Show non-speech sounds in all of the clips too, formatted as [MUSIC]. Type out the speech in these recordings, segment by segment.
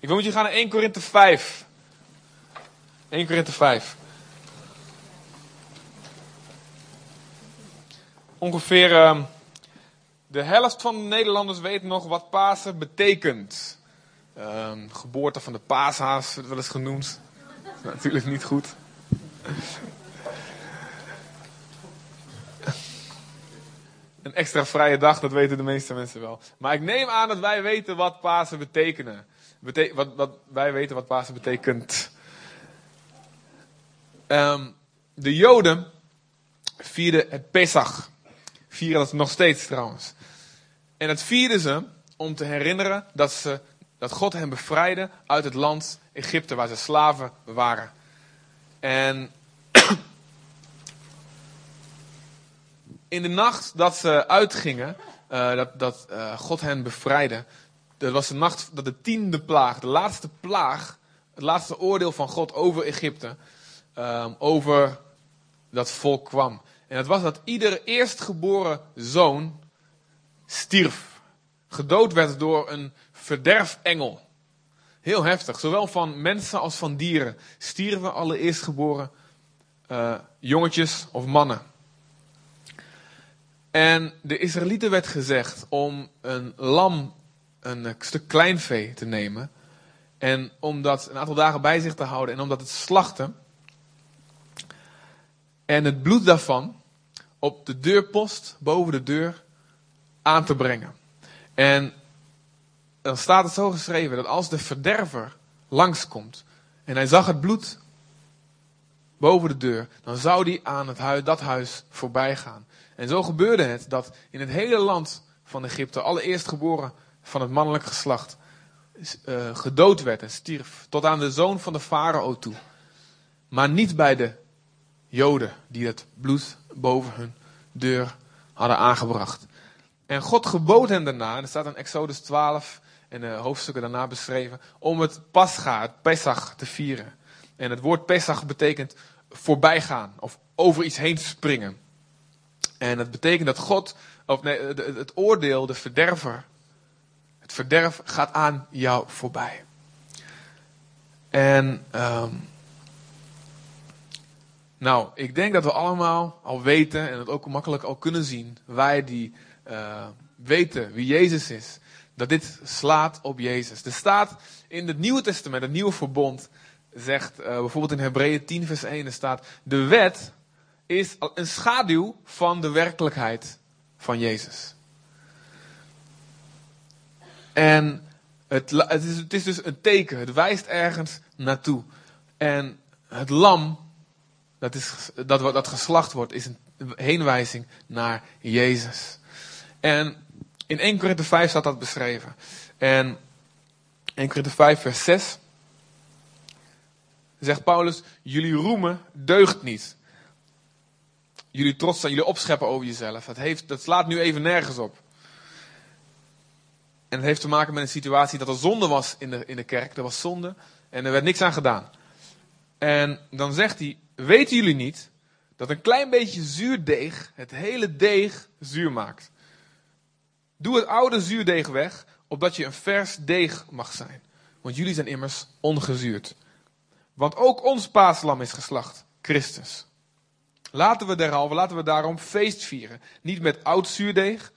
Ik wil met je gaan naar 1 Korinthe 5. 1 Korinthe 5. Ongeveer uh, de helft van de Nederlanders weet nog wat Pasen betekent. Uh, geboorte van de paashaas wordt wel eens genoemd. [LAUGHS] Natuurlijk niet goed. Een extra vrije dag, dat weten de meeste mensen wel. Maar ik neem aan dat wij weten wat Pasen betekenen. Wat, wat, wij weten wat Pasen betekent. Um, de Joden vierden het Pesach. Vieren dat nog steeds trouwens. En dat vierden ze om te herinneren dat, ze, dat God hen bevrijdde uit het land Egypte, waar ze slaven waren. En [CLEARS THROAT] in de nacht dat ze uitgingen, uh, dat, dat uh, God hen bevrijdde, dat was de nacht dat de tiende plaag, de laatste plaag, het laatste oordeel van God over Egypte, um, over dat volk kwam. En dat was dat iedere eerstgeboren zoon stierf. Gedood werd door een verderfengel. Heel heftig. Zowel van mensen als van dieren stierven alle eerstgeboren uh, jongetjes of mannen. En de Israëlieten werd gezegd om een lam, een stuk kleinvee te nemen. En om dat een aantal dagen bij zich te houden en om dat te slachten. En het bloed daarvan op de deurpost boven de deur aan te brengen. En dan staat het zo geschreven dat als de verderver langskomt en hij zag het bloed boven de deur, dan zou die aan het huis, dat huis voorbij gaan. En zo gebeurde het dat in het hele land van Egypte allereerst geboren van het mannelijk geslacht uh, gedood werd en stierf tot aan de zoon van de farao toe. Maar niet bij de Joden die het bloed boven hun deur hadden aangebracht. En God gebood hen daarna, en er staat in Exodus 12 en de hoofdstukken daarna beschreven, om het Pascha, het Pesach, te vieren. En het woord Pesach betekent voorbijgaan of over iets heen springen. En dat betekent dat God, of nee, het oordeel, de verderver, het verderf gaat aan jou voorbij. En um, nou, ik denk dat we allemaal al weten en het ook makkelijk al kunnen zien, wij die uh, weten wie Jezus is, dat dit slaat op Jezus. Er staat in het Nieuwe Testament, het Nieuwe Verbond, zegt uh, bijvoorbeeld in Hebreeën 10 vers 1, er staat, de wet is een schaduw van de werkelijkheid van Jezus. En het, het, is, het is dus een teken, het wijst ergens naartoe. En het lam dat, is, dat, dat geslacht wordt, is een heenwijzing naar Jezus. En in 1 Korinthe 5 staat dat beschreven. En 1 Korinthe 5 vers 6 zegt Paulus, jullie roemen deugt niet. Jullie trots zijn, jullie opscheppen over jezelf. Dat, heeft, dat slaat nu even nergens op. En het heeft te maken met een situatie dat er zonde was in de, in de kerk. Er was zonde en er werd niks aan gedaan. En dan zegt hij, weten jullie niet dat een klein beetje zuurdeeg het hele deeg zuur maakt? Doe het oude zuurdeeg weg, opdat je een vers deeg mag zijn. Want jullie zijn immers ongezuurd. Want ook ons paaslam is geslacht, Christus. Laten we derhalve, laten we daarom feest vieren. Niet met oud zuurdeeg,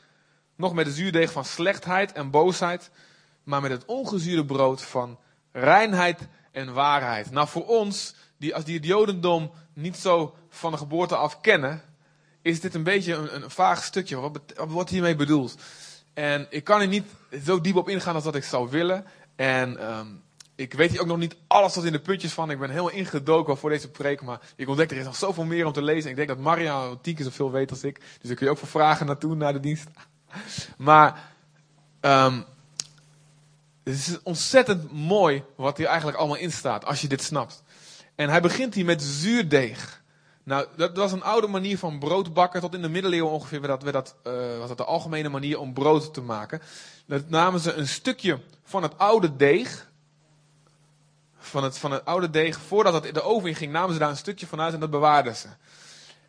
nog met de zuurdeeg van slechtheid en boosheid, maar met het ongezuurde brood van reinheid en waarheid. Nou, voor ons, die, als die het Jodendom niet zo van de geboorte af kennen, is dit een beetje een, een vaag stukje. Wat, wat wordt hiermee bedoeld? En ik kan er niet zo diep op ingaan als dat ik zou willen. En um, ik weet hier ook nog niet alles tot in de puntjes van. Ik ben helemaal ingedoken voor deze preek. Maar ik ontdek er is nog zoveel meer om te lezen. Ik denk dat Maria tien keer zoveel weet als ik. Dus ik kun je ook voor vragen naartoe, naar de dienst. [LAUGHS] Maar um, het is ontzettend mooi wat hier eigenlijk allemaal in staat. Als je dit snapt. En hij begint hier met zuurdeeg. Nou, dat was een oude manier van brood bakken. Tot in de middeleeuwen ongeveer werd dat, werd dat, uh, was dat de algemene manier om brood te maken. Dat namen ze een stukje van het oude deeg. Van het, van het oude deeg, voordat het in de oven in ging, namen ze daar een stukje van uit en dat bewaarden ze.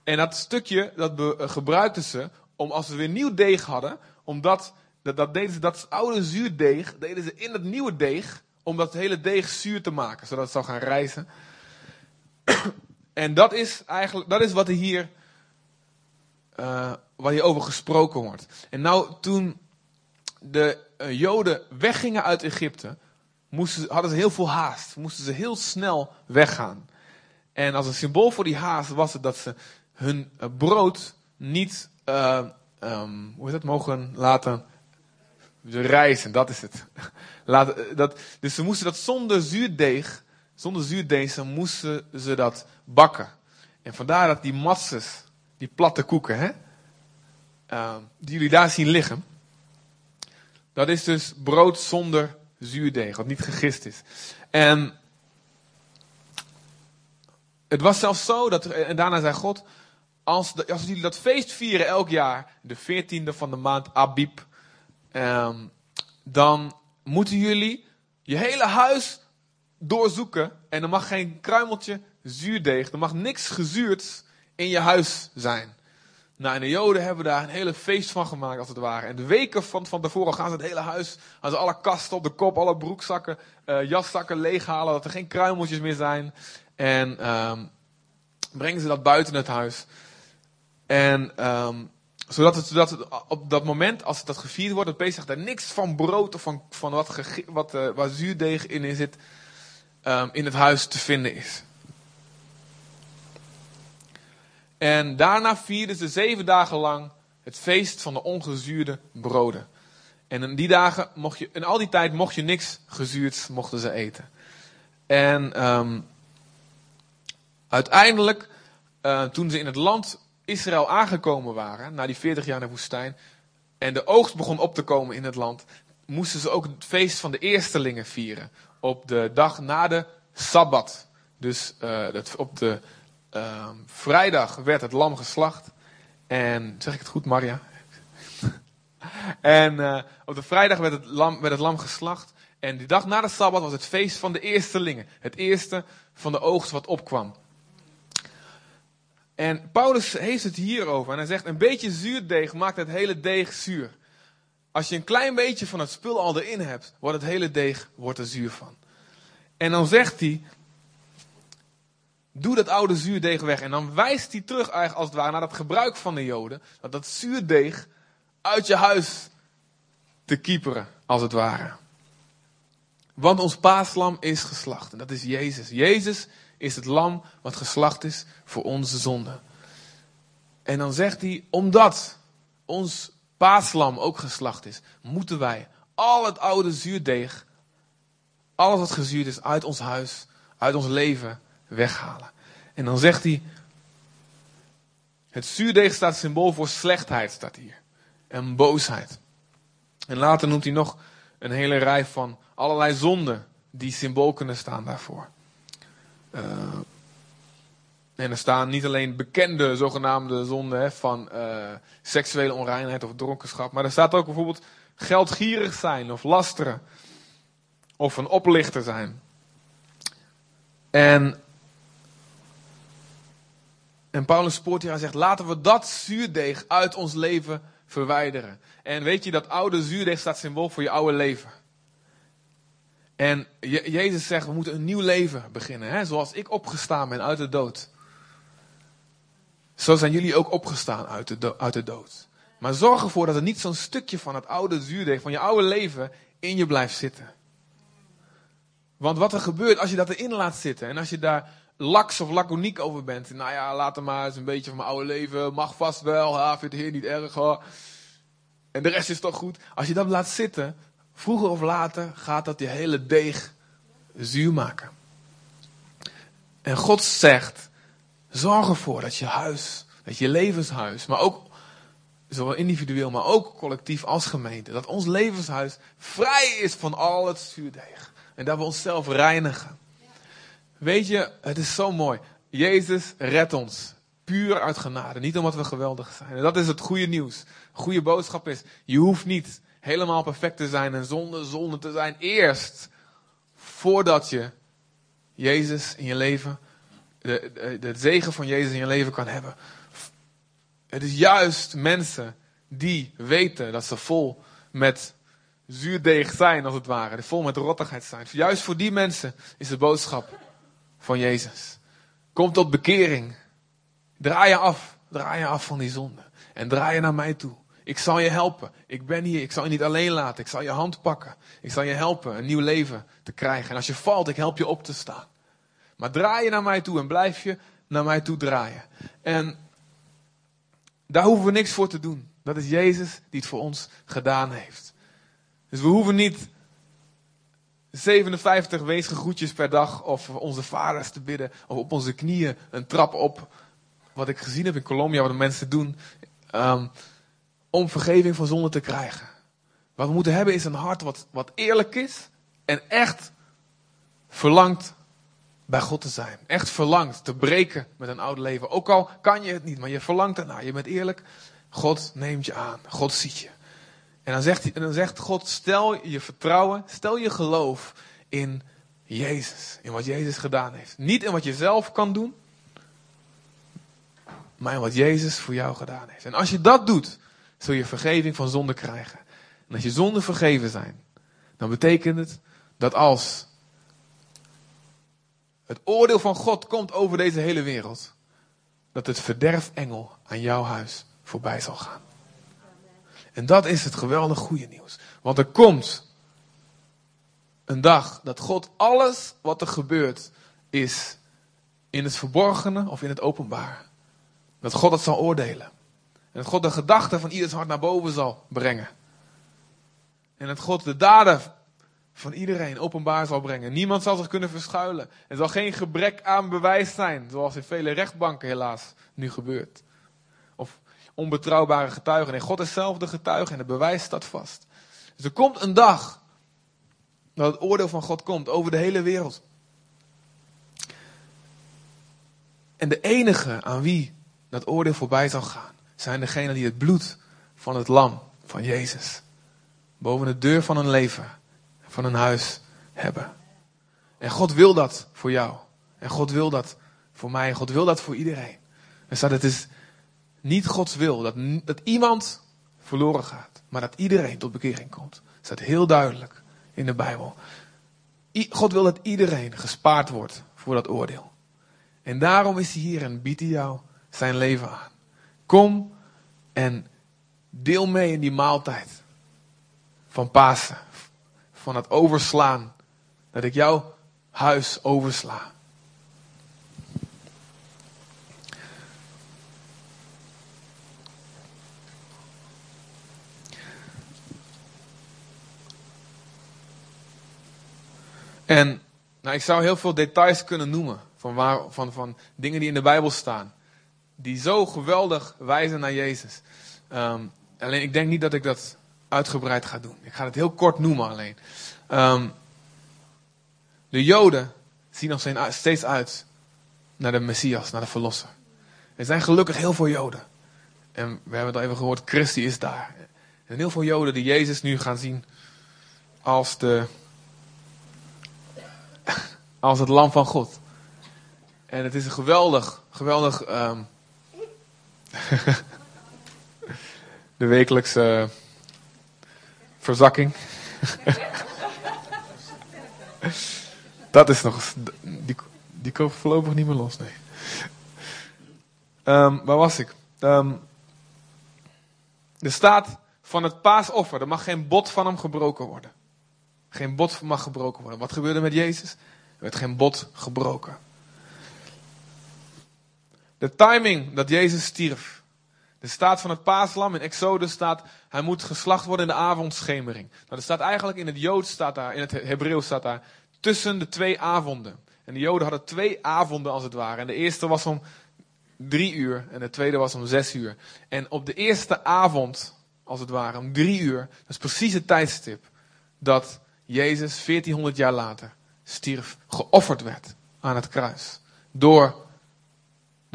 En dat stukje, dat be, uh, gebruikten ze om als ze weer nieuw deeg hadden, omdat dat, dat deden ze, dat oude zuurdeeg, deden ze in het nieuwe deeg, om dat hele deeg zuur te maken, zodat het zou gaan rijzen. [CLEARS THROAT] en dat is eigenlijk, dat is wat er hier, uh, waar hier over gesproken wordt. En nou, toen de uh, Joden weggingen uit Egypte, moesten, hadden ze heel veel haast. Moesten ze heel snel weggaan. En als een symbool voor die haast was het dat ze hun uh, brood niet, um, hoe is het, mogen laten de reizen, dat is het. [LAUGHS] Laat, dat, dus ze moesten dat zonder zuurdeeg, zonder zuurdeeg, moesten ze dat bakken. En vandaar dat die masses, die platte koeken, hè, uh, die jullie daar zien liggen, dat is dus brood zonder zuurdeeg, wat niet gegist is. En het was zelfs zo dat, en daarna zei God, als, als jullie dat feest vieren elk jaar, de 14e van de maand Abib, um, dan moeten jullie je hele huis doorzoeken. En er mag geen kruimeltje zuurdeeg, er mag niks gezuurd in je huis zijn. Nou, en de Joden hebben daar een hele feest van gemaakt, als het ware. En de weken van, van tevoren gaan ze het hele huis, gaan ze alle kasten op de kop, alle broekzakken, uh, jaszakken leeghalen, dat er geen kruimeltjes meer zijn. En um, brengen ze dat buiten het huis. En um, zodat het, zodat het op dat moment, als dat gevierd wordt, dat Pesach daar niks van brood of van, van wat, wat uh, waar zuurdeeg in zit, um, in het huis te vinden is. En daarna vierden ze zeven dagen lang het feest van de ongezuurde broden. En in die dagen mocht je, in al die tijd mocht je niks gezuurd, mochten ze eten. En um, uiteindelijk, uh, toen ze in het land Israël aangekomen waren, na die 40 jaar in de woestijn, en de oogst begon op te komen in het land, moesten ze ook het feest van de eerstelingen vieren. Op de dag na de Sabbat. Dus uh, dat, op de uh, vrijdag werd het lam geslacht. En, zeg ik het goed, Maria? [LAUGHS] en uh, op de vrijdag werd het, lam, werd het lam geslacht. En die dag na de Sabbat was het feest van de eerstelingen. Het eerste van de oogst wat opkwam. En Paulus heeft het hierover. En hij zegt: Een beetje zuurdeeg maakt het hele deeg zuur. Als je een klein beetje van het spul al erin hebt, wordt het hele deeg wordt er zuur van. En dan zegt hij: Doe dat oude zuurdeeg weg. En dan wijst hij terug, eigenlijk als het ware, naar dat gebruik van de Joden. Dat dat zuurdeeg uit je huis te kieperen, als het ware. Want ons paaslam is geslacht. En dat is Jezus. Jezus is het lam wat geslacht is voor onze zonde. En dan zegt hij, omdat ons paaslam ook geslacht is, moeten wij al het oude zuurdeeg, alles wat gezuurd is, uit ons huis, uit ons leven weghalen. En dan zegt hij, het zuurdeeg staat symbool voor slechtheid, staat hier. En boosheid. En later noemt hij nog een hele rij van allerlei zonden die symbool kunnen staan daarvoor. Uh, en er staan niet alleen bekende zogenaamde zonden hè, van uh, seksuele onreinheid of dronkenschap, maar er staat ook bijvoorbeeld geldgierig zijn of lasteren of een oplichter zijn. En, en Paulus spoort zegt, laten we dat zuurdeeg uit ons leven verwijderen. En weet je, dat oude zuurdeeg staat symbool voor je oude leven. En Jezus zegt, we moeten een nieuw leven beginnen. Hè? Zoals ik opgestaan ben uit de dood. Zo zijn jullie ook opgestaan uit de, uit de dood. Maar zorg ervoor dat er niet zo'n stukje van het oude zuurdeeg, van je oude leven, in je blijft zitten. Want wat er gebeurt als je dat erin laat zitten en als je daar laks of laconiek over bent. Nou ja, laat er maar eens een beetje van mijn oude leven, mag vast wel, ha, vindt de Heer niet erg. Hoor. En de rest is toch goed. Als je dat laat zitten, Vroeger of later gaat dat je hele deeg zuur maken. En God zegt: zorg ervoor dat je huis, dat je levenshuis, maar ook zowel individueel, maar ook collectief als gemeente, dat ons levenshuis vrij is van al het zuurdeeg. En dat we onszelf reinigen. Weet je, het is zo mooi. Jezus redt ons. Puur uit genade. Niet omdat we geweldig zijn. En dat is het goede nieuws. Goede boodschap is, je hoeft niet helemaal perfect te zijn en zonder zonde te zijn. Eerst voordat je Jezus in je leven, de, de, de zegen van Jezus in je leven kan hebben. Het is juist mensen die weten dat ze vol met zuurdeeg zijn, als het ware. Vol met rottigheid zijn. Juist voor die mensen is de boodschap van Jezus. Kom tot bekering. Draai je af. Draai je af van die zonde. En draai je naar mij toe. Ik zal je helpen. Ik ben hier. Ik zal je niet alleen laten. Ik zal je hand pakken. Ik zal je helpen een nieuw leven te krijgen. En als je valt, ik help je op te staan. Maar draai je naar mij toe en blijf je naar mij toe draaien. En daar hoeven we niks voor te doen. Dat is Jezus die het voor ons gedaan heeft. Dus we hoeven niet 57 weesgegroetjes per dag of onze vaders te bidden. Of op onze knieën een trap op. Wat ik gezien heb in Colombia, wat de mensen doen. Um, om vergeving van zonde te krijgen. Wat we moeten hebben is een hart wat, wat eerlijk is. En echt verlangt bij God te zijn. Echt verlangt te breken met een oud leven. Ook al kan je het niet, maar je verlangt ernaar. Je bent eerlijk. God neemt je aan. God ziet je. En dan zegt, en dan zegt God, stel je vertrouwen, stel je geloof in Jezus. In wat Jezus gedaan heeft. Niet in wat je zelf kan doen, maar in wat Jezus voor jou gedaan heeft. En als je dat doet, zul je vergeving van zonde krijgen. En als je zonden vergeven zijn, dan betekent het dat als het oordeel van God komt over deze hele wereld, dat het verderfengel aan jouw huis voorbij zal gaan. En dat is het geweldig goede nieuws. Want er komt een dag dat God alles wat er gebeurt is in het verborgene of in het openbaar. Dat God dat zal oordelen. En dat God de gedachten van ieders hart naar boven zal brengen. En dat God de daden van iedereen openbaar zal brengen. Niemand zal zich kunnen verschuilen. Er zal geen gebrek aan bewijs zijn, zoals in vele rechtbanken helaas nu gebeurt. Of onbetrouwbare getuigen. Nee, God is zelf de getuige en het bewijs staat vast. Dus er komt een dag dat het oordeel van God komt over de hele wereld. En de enige aan wie dat oordeel voorbij zal gaan, zijn degenen die het bloed van het lam, van Jezus, boven de deur van hun leven, van hun huis hebben. En God wil dat voor jou. En God wil dat voor mij. En God wil dat voor iedereen. Er staat, het is niet Gods wil dat, dat iemand verloren gaat, maar dat iedereen tot bekering komt. Het staat heel duidelijk in de Bijbel. God wil dat iedereen gespaard wordt voor dat oordeel. En daarom is hij hier en biedt hij jou zijn leven aan. Kom en deel mee in die maaltijd van Pasen. Van het overslaan. Dat ik jouw huis oversla. En nou, ik zou heel veel details kunnen noemen van, waar, van, van dingen die in de Bijbel staan die zo geweldig wijzen naar Jezus. Um, alleen ik denk niet dat ik dat uitgebreid ga doen. Ik ga het heel kort noemen alleen. Um, de Joden zien nog steeds uit naar de Messias, naar de Verlosser. Er zijn gelukkig heel veel Joden. En we hebben het al even gehoord, Christi is daar. En heel veel Joden die Jezus nu gaan zien als, de, [LAUGHS] als het lam van God. En het is een geweldig, geweldig um, [LAUGHS] de wekelijkse verzakking. [LAUGHS] Dat is nog. Die, die komt voorlopig niet meer los, nee. Um, waar was ik? Um, er staat van het paasoffer, er mag geen bot van hem gebroken worden. Geen bot mag gebroken worden. Wat gebeurde met Jezus? Er werd geen bot gebroken. De timing dat Jezus stierf. De staat van het paaslam in Exodus staat, hij moet geslacht worden in de avondschemering. Nou, dat staat eigenlijk in het Joods staat daar, in het Hebreeuws staat daar, tussen de twee avonden. En de Joden hadden twee avonden als het ware. En de eerste was om drie uur en de tweede was om zes uur. En op de eerste avond, als het ware, om drie uur, dat is precies het tijdstip dat Jezus 1400 jaar later stierf, geofferd werd aan het kruis. Door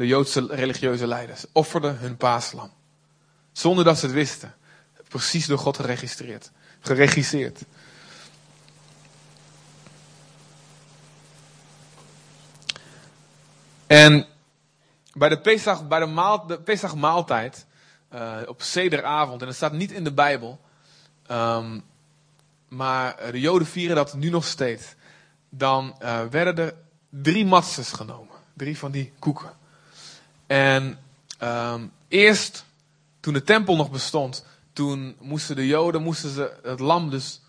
de Joodse religieuze leiders, offerden hun paaslam. Zonder dat ze het wisten. Precies door God geregistreerd. Geregisseerd. En bij de, Pesach, bij de, maal, de uh, op Sederavond, en dat staat niet in de Bijbel, um, maar eh, de Joden vieren dat nu nog steeds. Dan uh, werden er drie matzes genomen. Drie van die koeken. En um, eerst, toen de tempel nog bestond, toen moesten de Joden moesten ze het lam dus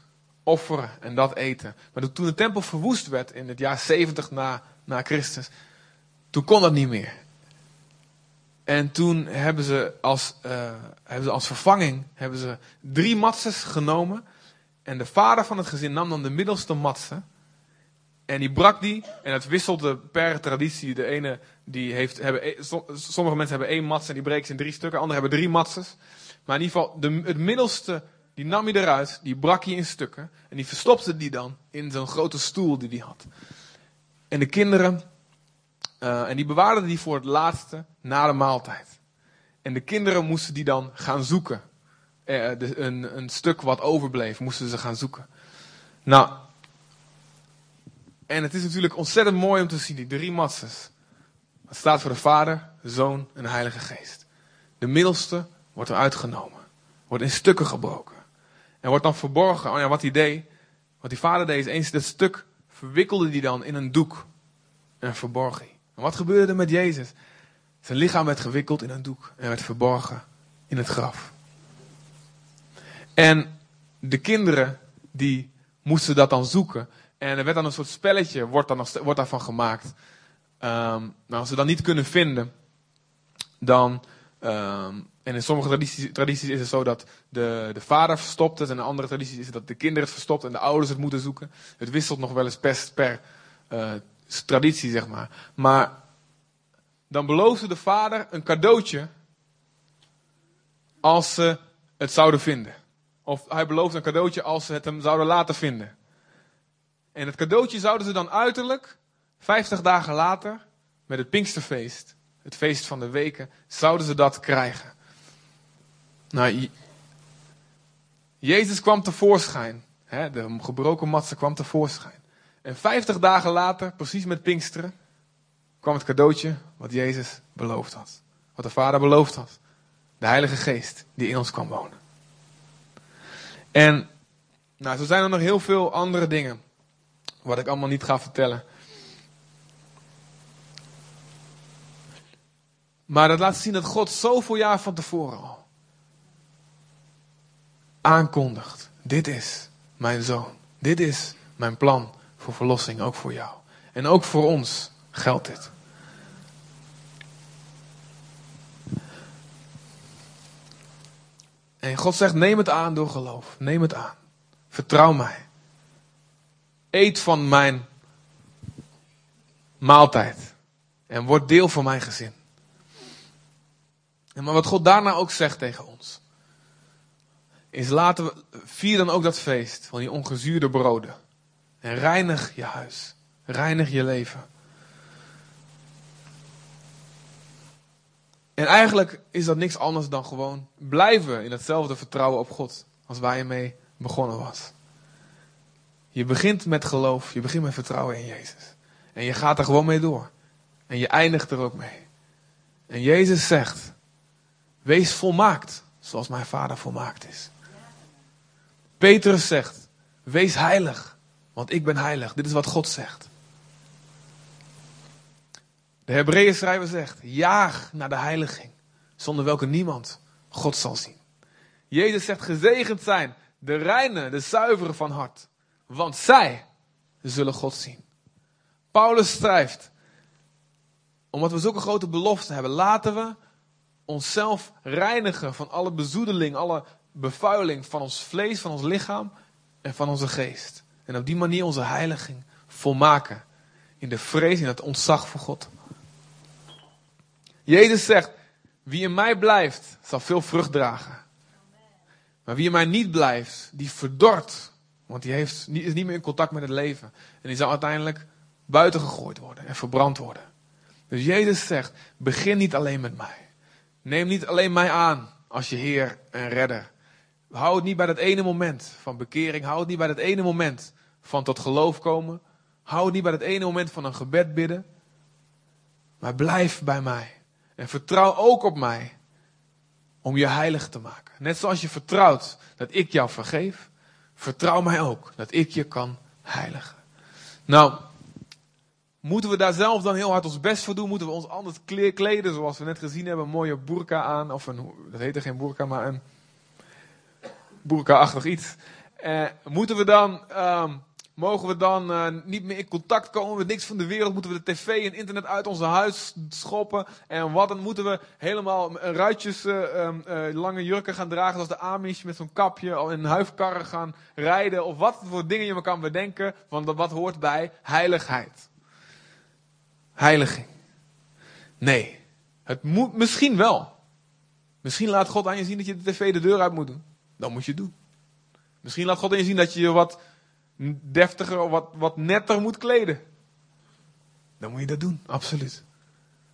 offeren en dat eten. Maar toen de tempel verwoest werd in het jaar 70 na, na Christus, toen kon dat niet meer. En toen hebben ze als, uh, hebben ze als vervanging hebben ze drie matzes genomen. En de vader van het gezin nam dan de middelste matse. En die brak die. En het wisselde per traditie. De ene die heeft, hebben, e, sommige mensen hebben één matse en die breken ze in drie stukken. Anderen hebben drie matses. Maar in ieder geval, de, het middelste, die nam hij eruit. Die brak hij in stukken. En die verstopte die dan in zo'n grote stoel die hij had. En de kinderen, uh, en die bewaarden die voor het laatste na de maaltijd. En de kinderen moesten die dan gaan zoeken. Uh, de, een, een stuk wat overbleef, moesten ze gaan zoeken. Nou, en het is natuurlijk ontzettend mooi om te zien, die drie matzes. Het staat voor de Vader, de Zoon en de Heilige Geest. De middelste wordt eruit genomen. Wordt in stukken gebroken. En wordt dan verborgen. Oh ja, wat hij deed. Wat die vader deed is eens dat stuk verwikkelde hij dan in een doek. En verborg hij. En wat gebeurde er met Jezus? Zijn lichaam werd gewikkeld in een doek. En werd verborgen in het graf. En de kinderen die moesten dat dan zoeken. En er werd dan een soort spelletje, wordt, dan wordt daarvan gemaakt. Um, nou, als ze dat niet kunnen vinden, dan. Um, en in sommige tradities, is het zo dat de, de vader verstopt het. En in andere tradities is het dat de kinderen het verstopt en de ouders het moeten zoeken. Het wisselt nog wel eens per, per uh, traditie, zeg maar. Maar dan beloofde de vader een cadeautje als ze het zouden vinden. Of hij beloofde een cadeautje als ze het hem zouden laten vinden. En het cadeautje zouden ze dan uiterlijk, 50 dagen later, met het Pinksterfeest, het feest van de weken, zouden ze dat krijgen. Nou, Jezus kwam tevoorschijn. Hè, de gebroken matse kwam tevoorschijn. En 50 dagen later, precies met Pinksteren, kwam het cadeautje wat Jezus beloofd had. Wat de Vader beloofd had. De Heilige Geest die in ons kwam wonen. En nou, zo zijn er nog heel veel andere dingen. Wat ik allemaal niet ga vertellen. Maar dat laat zien dat God zoveel jaar van tevoren al aankondigt. Dit is mijn zoon. Dit is mijn plan voor verlossing, ook voor jou. En ook voor ons geldt dit. En God zegt: neem het aan door geloof. Neem het aan. Vertrouw mij. Eet van mijn maaltijd. En word deel van mijn gezin. En maar wat God daarna ook zegt tegen ons. Is laten we, vier dan ook dat feest van die ongezuurde broden. En reinig je huis. Reinig je leven. En eigenlijk is dat niks anders dan gewoon blijven in hetzelfde vertrouwen op God. Als waar je mee begonnen was. Je begint met geloof, je begint met vertrouwen in Jezus. En je gaat er gewoon mee door. En je eindigt er ook mee. En Jezus zegt: Wees volmaakt, zoals mijn Vader volmaakt is. Petrus zegt: Wees heilig, want ik ben heilig. Dit is wat God zegt. De Hebreeën schrijver zegt: Jaag naar de heiliging, zonder welke niemand God zal zien. Jezus zegt: Gezegend zijn de reine, de zuiveren van hart want zij zullen God zien. Paulus schrijft, omdat we zulke grote beloften hebben, laten we onszelf reinigen van alle bezoedeling, alle bevuiling van ons vlees, van ons lichaam en van onze geest. En op die manier onze heiliging volmaken. In de vrees, in het ontzag voor God. Jezus zegt, wie in mij blijft, zal veel vrucht dragen. Maar wie in mij niet blijft, die verdort want die heeft, is niet meer in contact met het leven. En die zal uiteindelijk buiten gegooid worden en verbrand worden. Dus Jezus zegt, begin niet alleen met mij. Neem niet alleen mij aan als je Heer en Redder. Hou het niet bij dat ene moment van bekering. Hou het niet bij dat ene moment van tot geloof komen. Hou het niet bij dat ene moment van een gebed bidden. Maar blijf bij mij. En vertrouw ook op mij om je heilig te maken. Net zoals je vertrouwt dat ik jou vergeef, vertrouw mij ook dat ik je kan heiligen. Nou, moeten we daar zelf dan heel hard ons best voor doen? Moeten we ons anders kleden, zoals we net gezien hebben, een mooie burka aan? Of een, dat heette geen burka, maar een burka-achtig iets. Eh, moeten we dan, uh, mogen we dan uh, niet meer in contact komen met niks van de wereld? Moeten we de tv en internet uit onze huis schoppen? En wat dan moeten we helemaal ruitjes, uh, lange jurken gaan dragen, zoals de Amish met zo'n kapje, in huifkarren gaan rijden? Of wat voor dingen je me kan bedenken, want wat hoort bij heiligheid? Heiliging. Nee, het moet misschien wel. Misschien laat God aan je zien dat je de tv de deur uit moet doen. Dan moet je het doen. Misschien laat God aan je zien dat je wat deftiger of wat, wat netter moet kleden. Dan moet je dat doen, absoluut.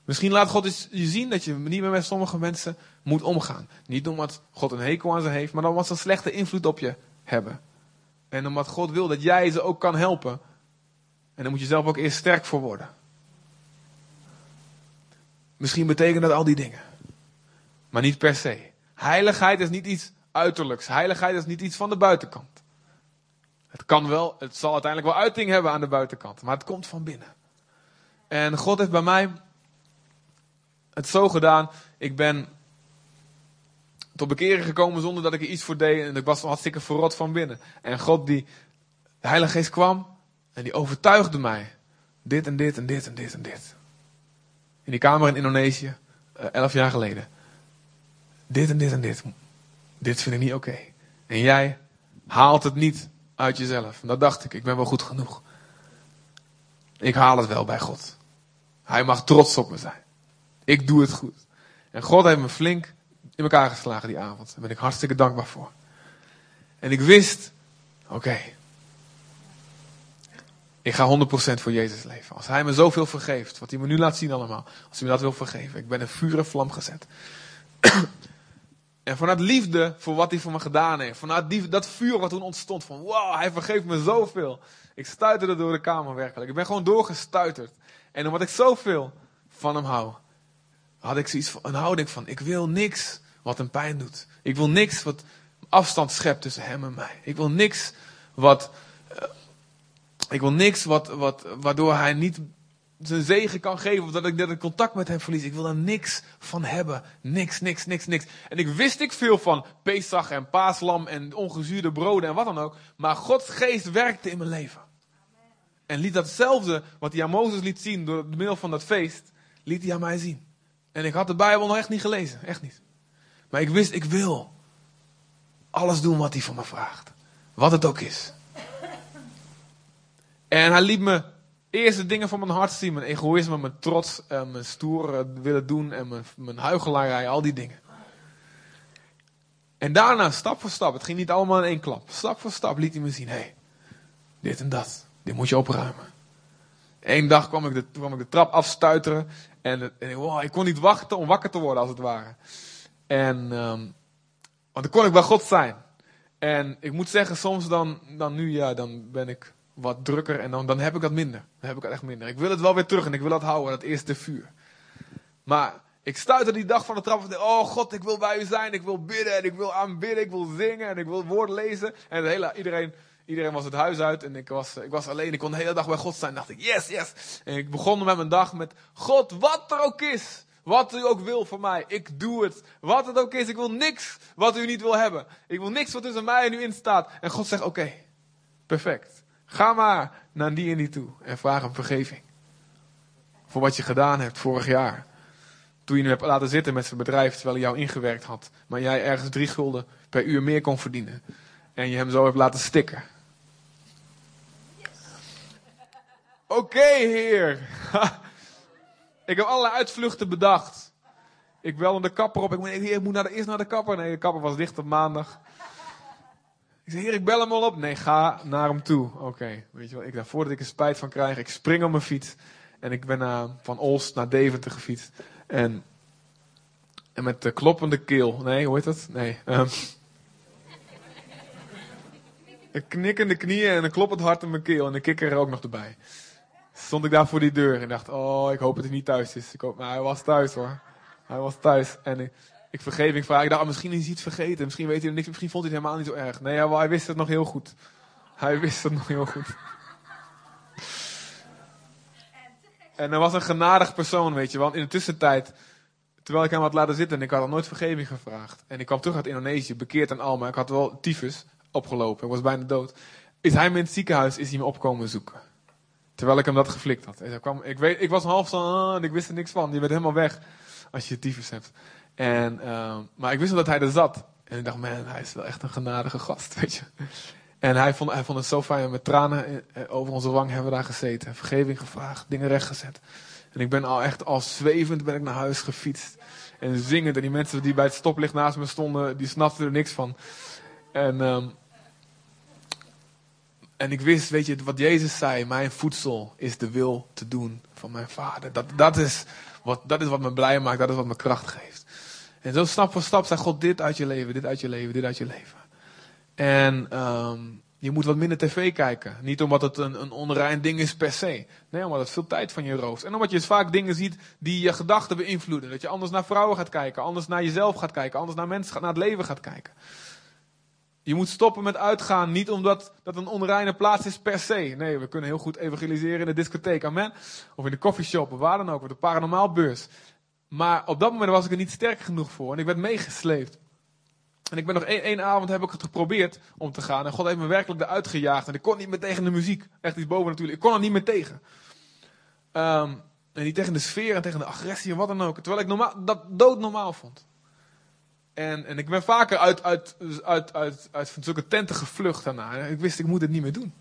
Misschien laat God je zien dat je niet meer met sommige mensen moet omgaan. Niet omdat God een hekel aan ze heeft, maar omdat ze een slechte invloed op je hebben. En omdat God wil dat jij ze ook kan helpen. En dan moet je zelf ook eerst sterk voor worden. Misschien betekent dat al die dingen. Maar niet per se. Heiligheid is niet iets uiterlijks. Heiligheid is niet iets van de buitenkant. Het kan wel, het zal uiteindelijk wel uiting hebben aan de buitenkant, maar het komt van binnen. En God heeft bij mij het zo gedaan. Ik ben tot bekering gekomen zonder dat ik er iets voor deed. En ik was hartstikke verrot van binnen. En God, die, de Heilige Geest kwam en die overtuigde mij. Dit en dit en dit en dit en dit. In die kamer in Indonesië, eh, elf jaar geleden. Dit en dit en dit. Dit vind ik niet oké. En jij haalt het niet uit jezelf. En dat dacht ik, ik ben wel goed genoeg. Ik haal het wel bij God. Hij mag trots op me zijn. Ik doe het goed. En God heeft me flink in elkaar geslagen die avond. Daar ben ik hartstikke dankbaar voor. En ik wist, oké, ik ga 100% voor Jezus leven. Als Hij me zoveel vergeeft, wat Hij me nu laat zien allemaal, als Hij me dat wil vergeven, ik ben een vuur vlam gezet. En vanuit liefde voor wat hij voor me gedaan heeft. Vanuit die, dat vuur wat toen ontstond. Van wow, hij vergeeft me zoveel. Ik stuiterde door de kamer werkelijk. Ik ben gewoon doorgestuiterd. En omdat ik zoveel van hem hou. Had ik zoiets van, een houding van. Ik wil niks wat hem pijn doet. Ik wil niks wat afstand schept tussen hem en mij. Ik wil niks wat... Uh, ik wil niks wat, wat, waardoor hij niet zijn zegen kan geven. Of dat ik, dat ik contact met hem verlies. Ik wil daar niks van hebben. Niks, niks, niks, niks. En ik wist ik veel van Pesach en paaslam en ongezuurde broden en wat dan ook. Maar Gods geest werkte in mijn leven. En liet datzelfde wat hij aan Mozes liet zien door het middel van dat feest, liet hij aan mij zien. En ik had de Bijbel nog echt niet gelezen. Echt niet. Maar ik wist, ik wil alles doen wat hij van me vraagt. Wat het ook is. En hij liet me eerst de dingen van mijn hart zien. Mijn egoïsme, mijn trots, en mijn stoer willen doen en mijn, mijn huichelarij, al die dingen. En daarna, stap voor stap, het ging niet allemaal in één klap. Stap voor stap liet hij me zien, hé, hey, dit en dat, dit moet je opruimen. Eén dag kwam ik de, kwam ik de trap afstuiteren en, wow, ik kon niet wachten om wakker te worden als het ware. En, um, want dan kon ik bij God zijn. En ik moet zeggen, soms dan, dan nu, ja, dan ben ik wat drukker en dan, dan heb ik dat minder. Dan heb ik het echt minder. Ik wil het wel weer terug en ik wil dat houden, dat eerste vuur. Maar ik stuitte die dag van de trap van, oh God, ik wil bij u zijn, ik wil bidden en ik wil aanbidden, ik wil zingen en ik wil woord lezen. En de hele, iedereen, iedereen was het huis uit en ik was, ik was alleen, ik kon de hele dag bij God zijn. dacht ik, yes, yes. En ik begon met mijn dag met, God, wat er ook is, wat u ook wil voor mij, ik doe het. Wat het ook is, ik wil niks wat u niet wil hebben. Ik wil niks wat tussen mij en u in staat. En God zegt, oké, perfect. Ga maar naar die en die toe en vraag hem vergeving. Voor wat je gedaan hebt vorig jaar. Toen je hem hebt laten zitten met zijn bedrijf terwijl hij jou ingewerkt had. Maar jij ergens drie gulden per uur meer kon verdienen. En je hem zo hebt laten stikken. Oké, heer. [LAUGHS] ik heb allerlei uitvluchten bedacht. Ik belde de kapper op. Ik ik moet naar de, eerst naar de kapper. Nee, de kapper was dicht op maandag. Ik zeg, heer, ik bel hem al op. Nee, ga naar hem toe. Oké, weet je wel, ik, daar, voordat ik er spijt van krijg, ik spring op mijn fiets. En ik ben uh, van Olst naar Deventer gefietst. En, en met de kloppende keel. Nee, hoe heet dat? Nee. Um, een knikkende knieën en een kloppend hart in mijn keel. En een kikker er ook nog erbij. Stond ik daar voor die deur en dacht, oh, ik hoop dat hij niet thuis is. Ik hoop, maar hij was thuis hoor. Hij was thuis. En ik, ik vergeving vraag. Ik dacht, ah, misschien is hij iets vergeten. Misschien weet hij er niks. Misschien vond hij het helemaal niet zo erg. Nee, hij wist het nog heel goed. Hij wist het nog heel goed. En er was een genadig persoon, weet je. Want in de tussentijd, terwijl ik hem had laten zitten en ik had al nooit vergeving gevraagd. En ik kwam terug uit Indonesië, bekeerd en al, maar ik had wel tyfus opgelopen. Ik was bijna dood. Is hij in het ziekenhuis, is hij me opkomen zoeken. Terwijl ik hem dat geflikt had. hij kwam, ik, weet, ik was half zo, ah, ik wist er niks van. Je bent helemaal weg als je tyfus hebt. En, uh, maar ik wist wel dat hij er zat. En ik dacht, man, hij is wel echt een genadige gast, [LAUGHS] weet je. En hij vond, hij vond het zo fijn. Met tranen over onze wang hebben we daar gezeten. Vergeving gevraagd, dingen rechtgezet. En ik ben al echt al zwevend ben ik naar huis gefietst. En zingend. En die mensen die bij het stoplicht naast me stonden, die snapten er niks van. En, um, en ik wist, weet je, wat Jezus zei. Mijn voedsel is de wil te doen van mijn vader. Dat, dat, is, wat, dat is wat me blij maakt. Dat is wat me kracht geeft. En zo stap voor stap zei God dit uit je leven, dit uit je leven, dit uit je leven. En um, je moet wat minder tv kijken. Niet omdat het een, een onrein ding is per se. Nee, omdat het veel tijd van je rooft. En omdat je vaak dingen ziet die je gedachten beïnvloeden. Dat je anders naar vrouwen gaat kijken, anders naar jezelf gaat kijken, anders naar mensen, naar het leven gaat kijken. Je moet stoppen met uitgaan, niet omdat dat een onreine plaats is per se. Nee, we kunnen heel goed evangeliseren in de discotheek, amen. Of in de coffeeshop, of waar dan ook, of de paranormaalbeurs. Maar op dat moment was ik er niet sterk genoeg voor en ik werd meegesleept. En ik ben nog één, avond heb ik het geprobeerd om te gaan. En God heeft me werkelijk eruit gejaagd. En ik kon niet meer tegen de muziek. Echt iets boven natuurlijk. Ik kon er niet meer tegen. Um, en niet tegen de sfeer en tegen de agressie en wat dan ook. Terwijl ik normaal, dat doodnormaal vond. En, en ik ben vaker uit, uit, uit, uit, uit van zulke tenten gevlucht daarna. Ik wist, ik moet het niet meer doen.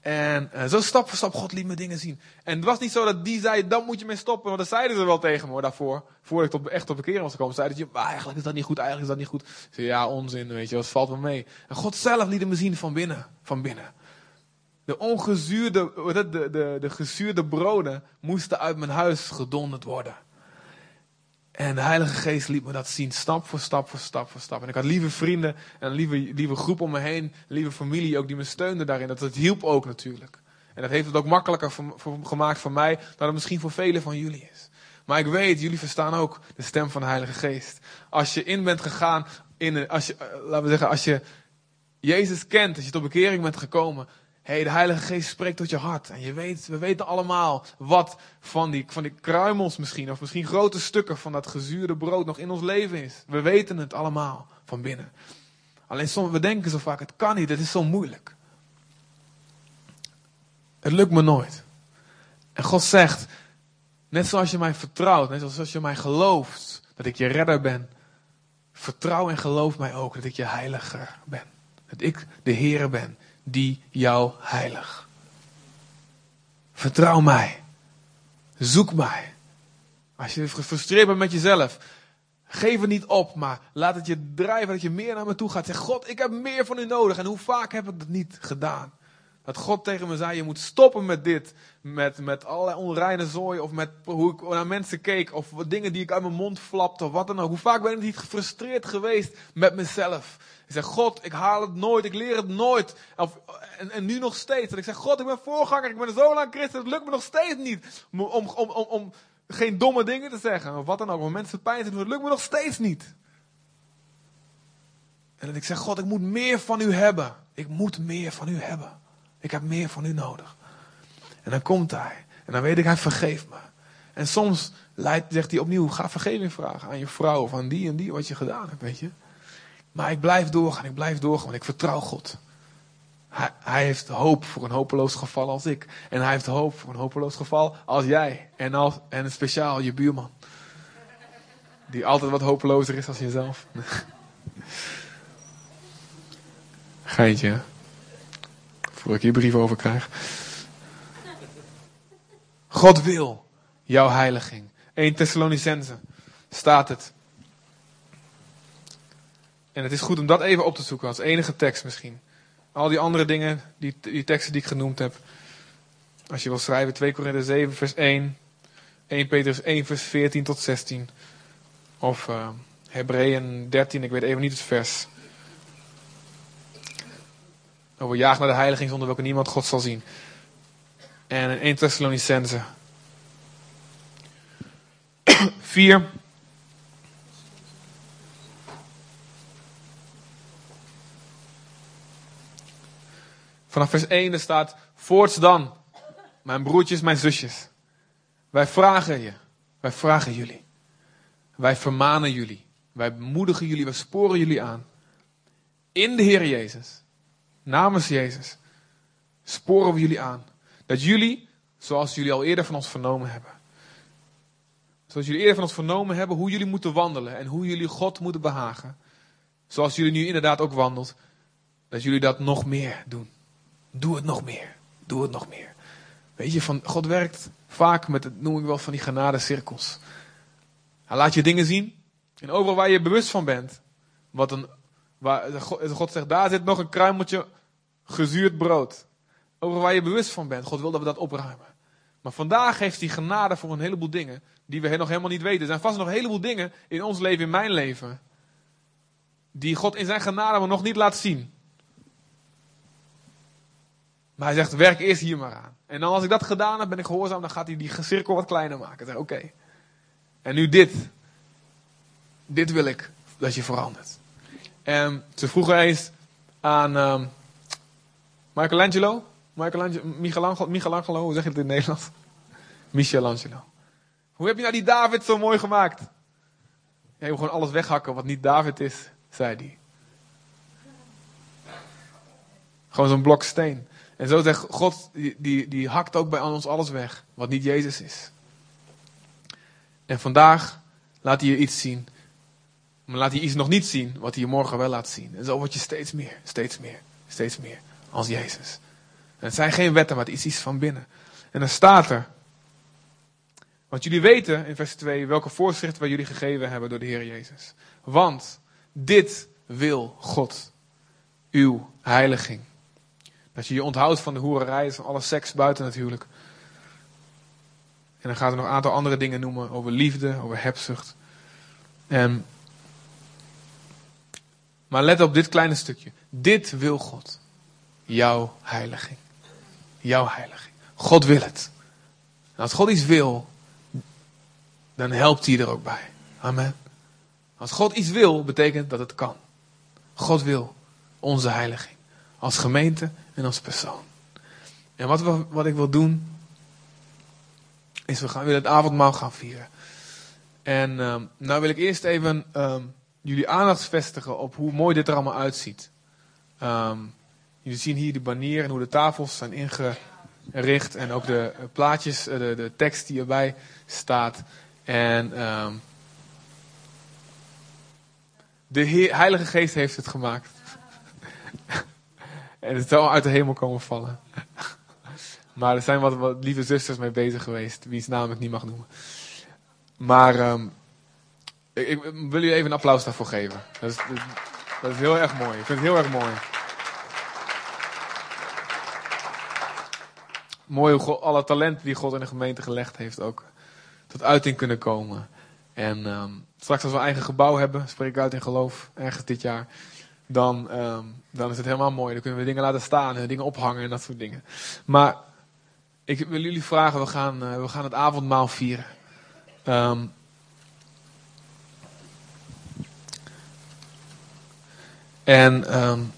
En uh, zo stap voor stap, God liet me dingen zien. En het was niet zo dat die zei, dan moet je mee stoppen. Want dat zeiden ze wel tegen me daarvoor. Voordat ik tot, echt op bekering was gekomen. Zeiden ze, eigenlijk is dat niet goed, eigenlijk is dat niet goed. Zei, ja, onzin, weet je, dat valt wel mee. En God zelf liet me zien van binnen. Van binnen. De ongezuurde, de, de, de, de gezuurde broden moesten uit mijn huis gedonderd worden. En de Heilige Geest liet me dat zien, stap voor stap voor stap voor stap. En ik had lieve vrienden en een lieve, lieve groep om me heen, een lieve familie ook die me steunde daarin. Dat, dat hielp ook natuurlijk. En dat heeft het ook makkelijker voor, gemaakt voor mij dan het misschien voor velen van jullie is. Maar ik weet, jullie verstaan ook de stem van de Heilige Geest. Als je in bent gegaan, in als je, eh, laten we zeggen, als je Jezus kent, als je tot bekering bent gekomen, hey, de Heilige Geest spreekt tot je hart. En je weet, we weten allemaal wat van die, van die kruimels misschien, of misschien grote stukken van dat gezuurde brood nog in ons leven is. We weten het allemaal van binnen. Alleen soms, we denken zo vaak, het kan niet, het is zo moeilijk. Het lukt me nooit. En God zegt, net zoals je mij vertrouwt, net zoals je mij gelooft dat ik je redder ben, vertrouw en geloof mij ook dat ik je heiliger ben. Dat ik de Heer ben die jou heilig. Vertrouw mij. Zoek mij. Als je gefrustreerd bent met jezelf, geef het niet op, maar laat het je drijven dat je meer naar me toe gaat. Zeg, God, ik heb meer van u nodig. En hoe vaak heb ik dat niet gedaan? Dat God tegen me zei, je moet stoppen met dit. Met, met allerlei onreine zooi. Of met hoe ik naar mensen keek. Of dingen die ik uit mijn mond flapte. Of wat dan ook. Hoe vaak ben ik niet gefrustreerd geweest met mezelf. Ik zeg, God, ik haal het nooit. Ik leer het nooit. Of, en, en nu nog steeds. En ik zeg, God, ik ben voorganger. Ik ben zo lang christen. Het lukt me nog steeds niet. Om, om, om, om geen domme dingen te zeggen. Of wat dan ook. Om mensen pijn te doen. Het lukt me nog steeds niet. En ik zeg, God, ik moet meer van u hebben. Ik moet meer van u hebben. Ik heb meer van u nodig. En dan komt hij. En dan weet ik, hij vergeeft me. En soms zegt hij opnieuw, ga vergeving vragen aan je vrouw of aan die en die wat je gedaan hebt, weet je. Maar ik blijf doorgaan, ik blijf doorgaan, want ik vertrouw God. Hij, hij, heeft hoop voor een hopeloos geval als ik. En hij heeft hoop voor een hopeloos geval als jij. En, als, en speciaal je buurman. Die altijd wat hopelozer is als jezelf. [LAUGHS] Geintje, Voor ik hier brief over krijg. God wil jouw heiliging. 1 Thessalonicense staat het. En het is goed om dat even op te zoeken als enige tekst misschien. Al die andere dingen, die, die teksten die ik genoemd heb. Als je wil schrijven, 2 Korinther 7 vers 1. 1 Petrus 1 vers 14 tot 16. Of uh, Hebreeën 13, ik weet even niet het vers. Over jaag naar de heiliging zonder welke niemand God zal zien. En in 1 Thessalonicense [COUGHS] 4 Vanaf vers 1 er staat, voorts dan, mijn broertjes, mijn zusjes. Wij vragen je, wij vragen jullie. Wij vermanen jullie. Wij moedigen jullie, wij sporen jullie aan. In de Heer Jezus, namens Jezus, sporen we jullie aan. Dat jullie, zoals jullie al eerder van ons vernomen hebben. Zoals jullie eerder van ons vernomen hebben hoe jullie moeten wandelen en hoe jullie God moeten behagen. Zoals jullie nu inderdaad ook wandelt. Dat jullie dat nog meer doen. Doe het nog meer. Doe het nog meer. Weet je, van, God werkt vaak met, het noem ik wel, van die genadecirkels. Hij laat je dingen zien. En overal waar je bewust van bent. Wat een, waar, God zegt, daar zit nog een kruimeltje gezuurd brood. Overal waar je bewust van bent. God wil dat we dat opruimen. Maar vandaag heeft hij genade voor een heleboel dingen die we nog helemaal niet weten. Er zijn vast nog een heleboel dingen in ons leven, in mijn leven, die God in zijn genade nog niet laat zien. Maar hij zegt, werk eerst hier maar aan. En dan als ik dat gedaan heb, ben ik gehoorzaam, dan gaat hij die cirkel wat kleiner maken. Zeg, oké. En nu dit. Dit wil ik dat je verandert. En ze vroegen eens aan um, Michelangelo. Michelangelo, Michelangelo, Michelangelo, hoe zeg je het in het Nederlands? Michelangelo. Hoe heb je nou die David zo mooi gemaakt? Ja, je moet gewoon alles weghakken wat niet David is, zei hij. Gewoon zo'n blok steen. En zo zegt God, die, die, hakt ook bij ons alles weg, wat niet Jezus is. En vandaag laat hij je iets zien, maar laat hij iets nog niet zien, wat hij je morgen wel laat zien. En zo word je steeds meer, steeds meer, steeds meer als Jezus. En het zijn geen wetten, maar het is iets van binnen. En dan staat er, want jullie weten in vers 2 welke voorschriften wij jullie gegeven hebben door de Heer Jezus. Want dit wil God, uw heiliging. Dat je je onthoudt van de hoererij, van alle seks buiten natuurlijk. En dan gaat er nog een aantal andere dingen noemen over liefde, over hebzucht. En, maar let op dit kleine stukje. Dit wil God. Jouw heiliging. Jouw heiliging. God wil het. En als God iets wil, dan helpt hij er ook bij. Amen. Als God iets wil, betekent dat het kan. God wil onze heiliging. Als gemeente en als persoon. En wat, we, wat ik wil doen, is we gaan weer het avondmaal gaan vieren. En um, nou wil ik eerst even um, jullie aandacht vestigen op hoe mooi dit er allemaal uitziet. Um, jullie zien hier de banier en hoe de tafels zijn ingericht. En ook de plaatjes, de, de tekst die erbij staat. En de Heilige Geest heeft het gemaakt. [LAUGHS] en het zal uit de hemel komen vallen. [LAUGHS] maar er zijn wat, lieve zusters mee bezig geweest, wiens naam ik niet mag noemen. Maar um, ik, wil jullie even een applaus daarvoor geven. Dat is, dat is heel erg mooi. Ik vind het heel erg mooi. Mooi hoe alle talenten die God in de gemeente gelegd heeft ook tot uiting kunnen komen. En um, straks als we een eigen gebouw hebben, spreek ik uit in geloof, ergens dit jaar, dan, um, dan is het helemaal mooi. Dan kunnen we dingen laten staan en dingen ophangen en dat soort dingen. Maar ik wil jullie vragen, we gaan, uh, we gaan het avondmaal vieren. Um, en um,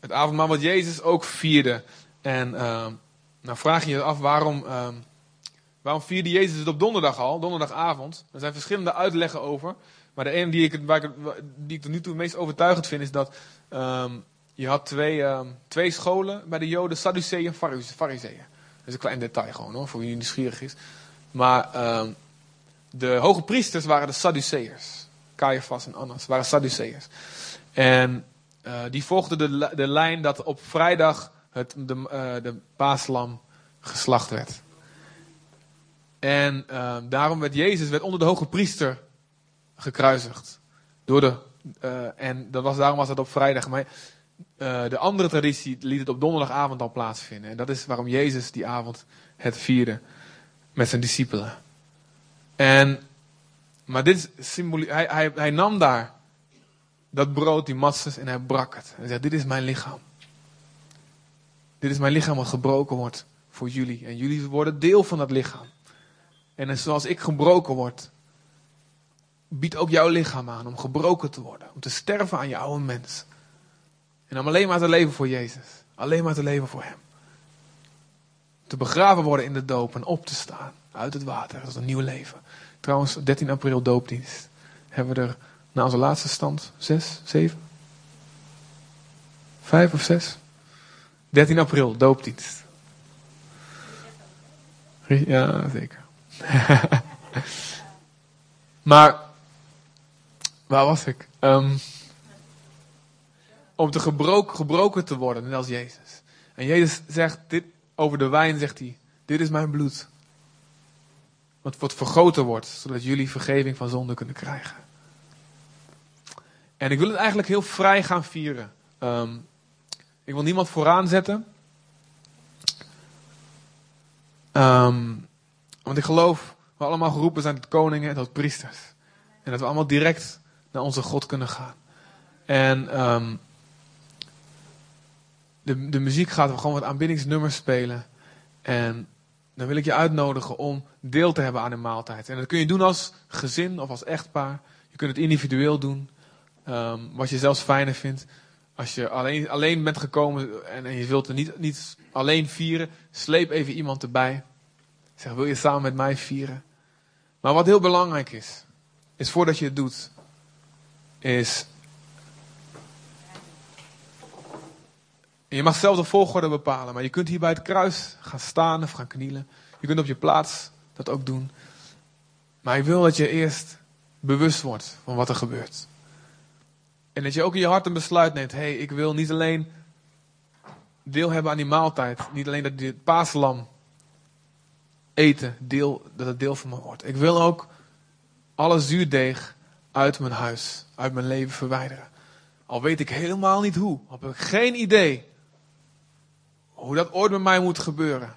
het avondmaal wat Jezus ook vierde. En nou vraag je je af waarom Waarom vierde Jezus het op donderdag al, donderdagavond? Er zijn verschillende uitleggen over. Maar de ene die ik, waar ik, die ik tot nu toe het meest overtuigend vind, is dat um, je had twee, um, twee scholen bij de Joden, Sadduceeën en Fariseeën. Dat is een klein detail gewoon hoor, voor wie nieuwsgierig is. Maar um, de hoge priesters waren de Sadduceërs. Caiaphas en Annas waren Sadduceërs. En uh, die volgden de, de lijn dat op vrijdag het, de, uh, de paaslam geslacht werd. En daarom werd Jezus werd onder de hoge priester gekruisigd. Door de, uh, en dat was, daarom was het op vrijdag. Maar uh, de andere traditie liet het op donderdagavond al plaatsvinden. En dat is waarom Jezus die avond het vierde met zijn discipelen. En, maar dit symboliek, hij, hij, nam daar dat brood, die matzes, en hij brak het. Hij zei, dit is mijn lichaam. Dit is mijn lichaam wat gebroken wordt voor jullie. En jullie worden deel van dat lichaam. En zoals ik gebroken word, biedt ook jouw lichaam aan om gebroken te worden. Om te sterven aan je oude mens. En om alleen maar te leven voor Jezus. Alleen maar te leven voor Hem. Te begraven worden in de doop en op te staan uit het water. Dat is een nieuw leven. Trouwens, 13 april doopdienst. Hebben we er na onze laatste stand zes, zeven? Vijf of zes? 13 april, doopdienst. Ja, zeker. [LAUGHS] maar, waar was ik? Um, om te gebroken, gebroken te worden, net als Jezus. En Jezus zegt dit over de wijn, zegt hij, dit is mijn bloed. Wat, wat vergroten wordt, zodat jullie vergeving van zonde kunnen krijgen. En ik wil het eigenlijk heel vrij gaan vieren. Um, ik wil niemand vooraan zetten. Um, want ik geloof, we allemaal geroepen zijn tot koningen en tot priesters. En dat we allemaal direct naar onze God kunnen gaan. En um, de, de muziek gaat gewoon wat aanbiddingsnummers spelen. En dan wil ik je uitnodigen om deel te hebben aan een maaltijd. En dat kun je doen als gezin of als echtpaar. Je kunt het individueel doen. Um, wat je zelfs fijner vindt. Als je alleen, alleen bent gekomen en, en je wilt er niet, niet alleen vieren, sleep even iemand erbij. Zeg, wil je samen met mij vieren? Maar wat heel belangrijk is, is voordat je het doet, is. Je mag zelf de volgorde bepalen, maar je kunt hier bij het kruis gaan staan of gaan knielen. Je kunt op je plaats dat ook doen. Maar ik wil dat je eerst bewust wordt van wat er gebeurt. En dat je ook in je hart een besluit neemt. Hé, hey, ik wil niet alleen deel hebben aan die maaltijd. Niet alleen dat dit paaslam eten, deel, dat het deel van me wordt. Ik wil ook alle zuurdeeg uit mijn huis, uit mijn leven verwijderen. Al weet ik helemaal niet hoe. Al heb ik geen idee hoe dat ooit met mij moet gebeuren.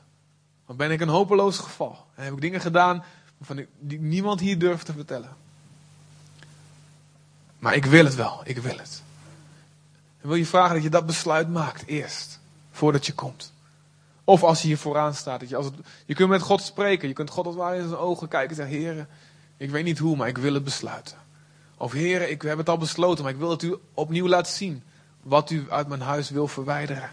Dan ben ik een hopeloos geval. En heb ik dingen gedaan waarvan ik, die niemand hier durft te vertellen. Maar ik wil het wel, ik wil het. En wil je vragen dat je dat besluit maakt eerst, voordat je komt. Of als je hier vooraan staat. Dat je, als je kunt met God spreken, je kunt God als het in zijn ogen kijken en zeggen, heren, ik weet niet hoe, maar ik wil het besluiten. Of heren, ik heb het al besloten, maar ik wil het u opnieuw laten zien. Wat u uit mijn huis wil verwijderen.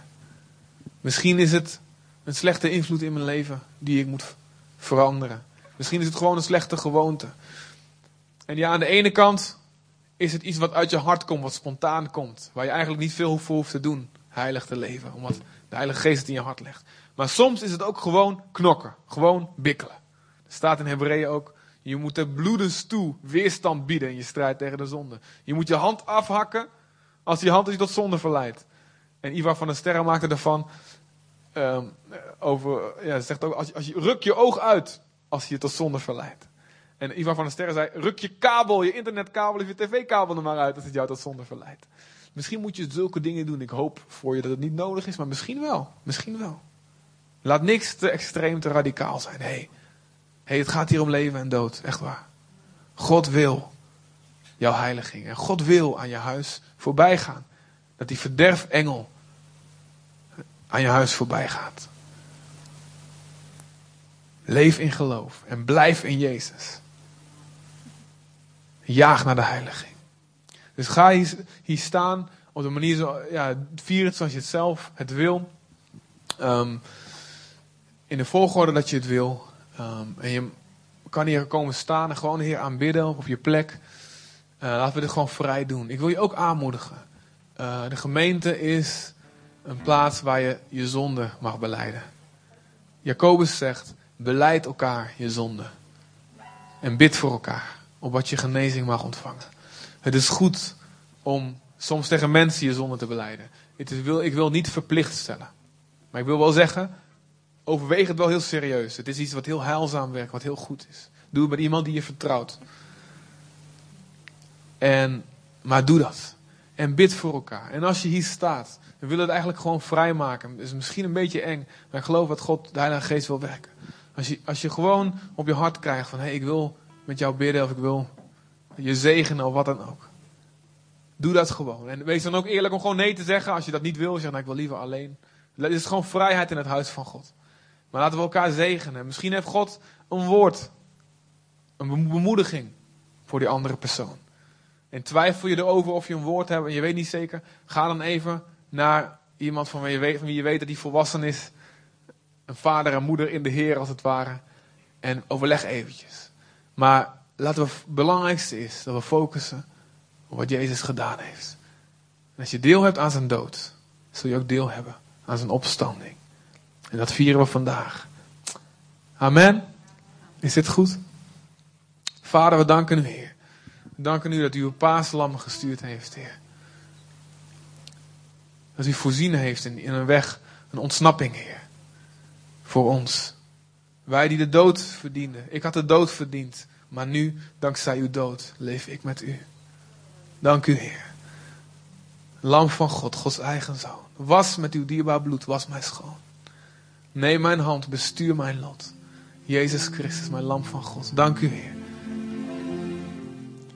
Misschien is het een slechte invloed in mijn leven die ik moet veranderen. Misschien is het gewoon een slechte gewoonte. En ja, aan de ene kant is het iets wat uit je hart komt, wat spontaan komt. Waar je eigenlijk niet veel voor hoeft te doen, heilig te leven. Omdat de Heilige Geest het in je hart legt. Maar soms is het ook gewoon knokken. Gewoon bikkelen. Er staat in Hebreeën ook, je moet er bloedens toe weerstand bieden in je strijd tegen de zonde. Je moet je hand afhakken als die hand je tot zonde verleidt. En Ivar van der Sterren maakte ervan um, over, ja, zegt ook, als, als je, ruk je oog uit als je je tot zonde verleidt. En Ivan van der Sterren zei, ruk je kabel, je internetkabel of je tv-kabel er maar uit als het jou tot zonde verleidt. Misschien moet je zulke dingen doen. Ik hoop voor je dat het niet nodig is, maar misschien wel. Misschien wel. Laat niks te extreem, te radicaal zijn. Hé, hey, hey, het gaat hier om leven en dood. Echt waar. God wil jouw heiliging. En God wil aan je huis voorbij gaan. Dat die verderfengel aan je huis voorbij gaat. Leef in geloof en blijf in Jezus. Jaag naar de heiliging. Dus ga hier, hier staan op de manier zo, ja, vier het zoals je het zelf het wil. Um, in de volgorde dat je het wil. Um, en je kan hier komen staan en gewoon hier aanbidden op je plek. Uh, laten we dit gewoon vrij doen. Ik wil je ook aanmoedigen. Uh, de gemeente is een plaats waar je je zonde mag beleiden. Jacobus zegt, beleid elkaar je zonde. En bid voor elkaar, opdat je genezing mag ontvangen. Het is goed om soms tegen mensen je zonde te beleiden. Het wil, ik wil niet verplicht stellen. Maar ik wil wel zeggen, overweeg het wel heel serieus. Het is iets wat heel heilzaam werkt, wat heel goed is. Doe het met iemand die je vertrouwt. En, maar doe dat. En bid voor elkaar. En als je hier staat, we willen het eigenlijk gewoon vrijmaken. Het is misschien een beetje eng, maar geloof dat God, de Heilige Geest, wil werken. Als je, als je gewoon op je hart krijgt van, hé, hey, ik wil met jou bidden of ik wil je zegenen of wat dan ook. Doe dat gewoon. En wees dan ook eerlijk om gewoon nee te zeggen als je dat niet wil. Zeg, nou, ik wil liever alleen. Het is gewoon vrijheid in het huis van God. Maar laten we elkaar zegenen. Misschien heeft God een woord, een bemoediging voor die andere persoon. En twijfel je erover of je een woord hebt en je weet niet zeker, ga dan even naar Iemand van wie je weet, wie je weet dat hij volwassen is. Een vader en moeder in de Heer als het ware. En overleg eventjes. Maar laten we, het belangrijkste is dat we focussen op wat Jezus gedaan heeft. Als je deel hebt aan zijn dood, zul je ook deel hebben aan zijn opstanding. En dat vieren we vandaag. Amen. Is dit goed? Vader, we danken u, Heer. We danken u dat u uw paaslam gestuurd heeft, Heer. Dat u voorzien heeft in, in een weg, een ontsnapping, Heer. Voor ons. Wij die de dood verdienden. Ik had de dood verdiend. Maar nu, dankzij uw dood, leef ik met u. Dank u, Heer. Lam van God, Gods eigen zoon. Was met uw dierbaar bloed, was mij schoon. Neem mijn hand, bestuur mijn lot. Jezus Christus, mijn lam van God. Dank u, Heer.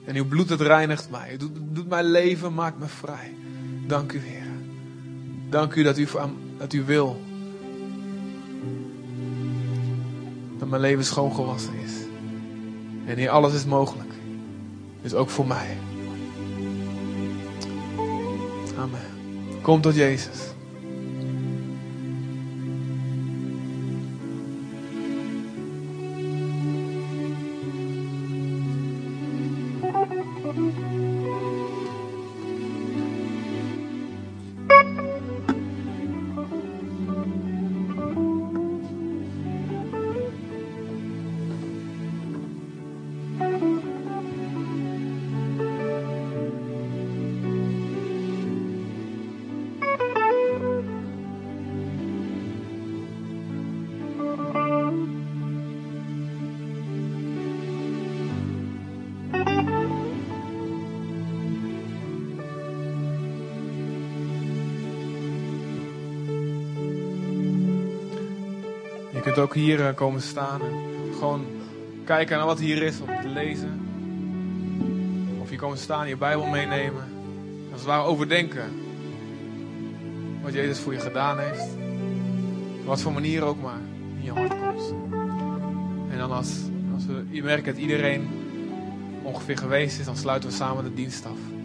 En uw bloed, het reinigt mij. Het doet, doet mijn leven, maakt me vrij. Dank u, Heer. Dank u dat u, dat u wil. Dat mijn leven schoongewassen is. En hier alles is mogelijk. Dus ook voor mij. Amen. Kom tot Jezus. Ook hier eh, komen staan en gewoon kijken naar wat hier is om te lezen. Of je komen staan, je Bijbel meenemen. Als het ware overdenken wat Jezus voor je gedaan heeft. Wat voor manier ook maar in je hart komt. En dan als, als we merken dat iedereen ongeveer geweest is, dan sluiten we samen de dienst af.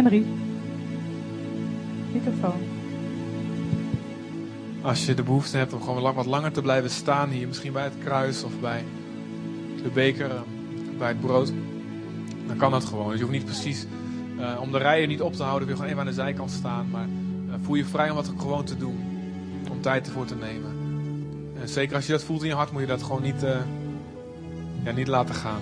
Henry. Microfoon. Als je de behoefte hebt om gewoon wat langer te blijven staan hier, misschien bij het kruis of bij de beker, eh, bij het brood, dan kan dat gewoon. Dus je hoeft niet precies uh, om de rijen niet op te houden, wil je gewoon even aan de zijkant staan. Maar uh, voel je vrij om dat gewoon te doen. Om tijd ervoor te nemen. En zeker als je dat voelt in je hart, moet je dat gewoon niet, ja, niet laten gaan.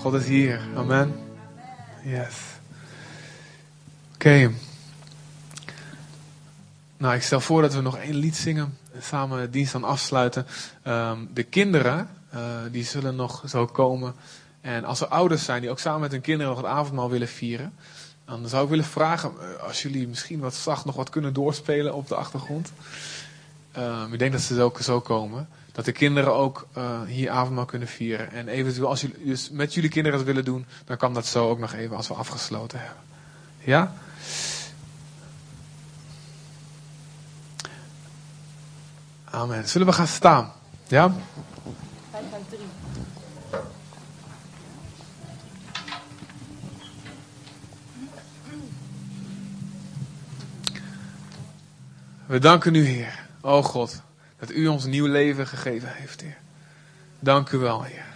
God is hier. Amen. Yes. Oké. Nou, ik stel voor dat we nog één lied zingen. En samen dienst dan afsluiten. Ehm, de kinderen, uh, die zullen nog zo komen. En als er ouders zijn die ook samen met hun kinderen nog het avondmaal willen vieren. Dan zou ik willen vragen, uh, als jullie misschien wat zacht nog wat kunnen doorspelen op de achtergrond. Um, ik denk dat ze ook zo komen. Dat de kinderen ook uh, hier avondmaal kunnen vieren. En eventueel, als jullie dus met jullie kinderen het willen doen, dan kan dat zo ook nog even als we afgesloten hebben. Ja? Amen. Zullen we gaan staan? Ja? We danken u, Heer. O God, dat u ons nieuw leven gegeven heeft, Heer. Dank u wel, Heer.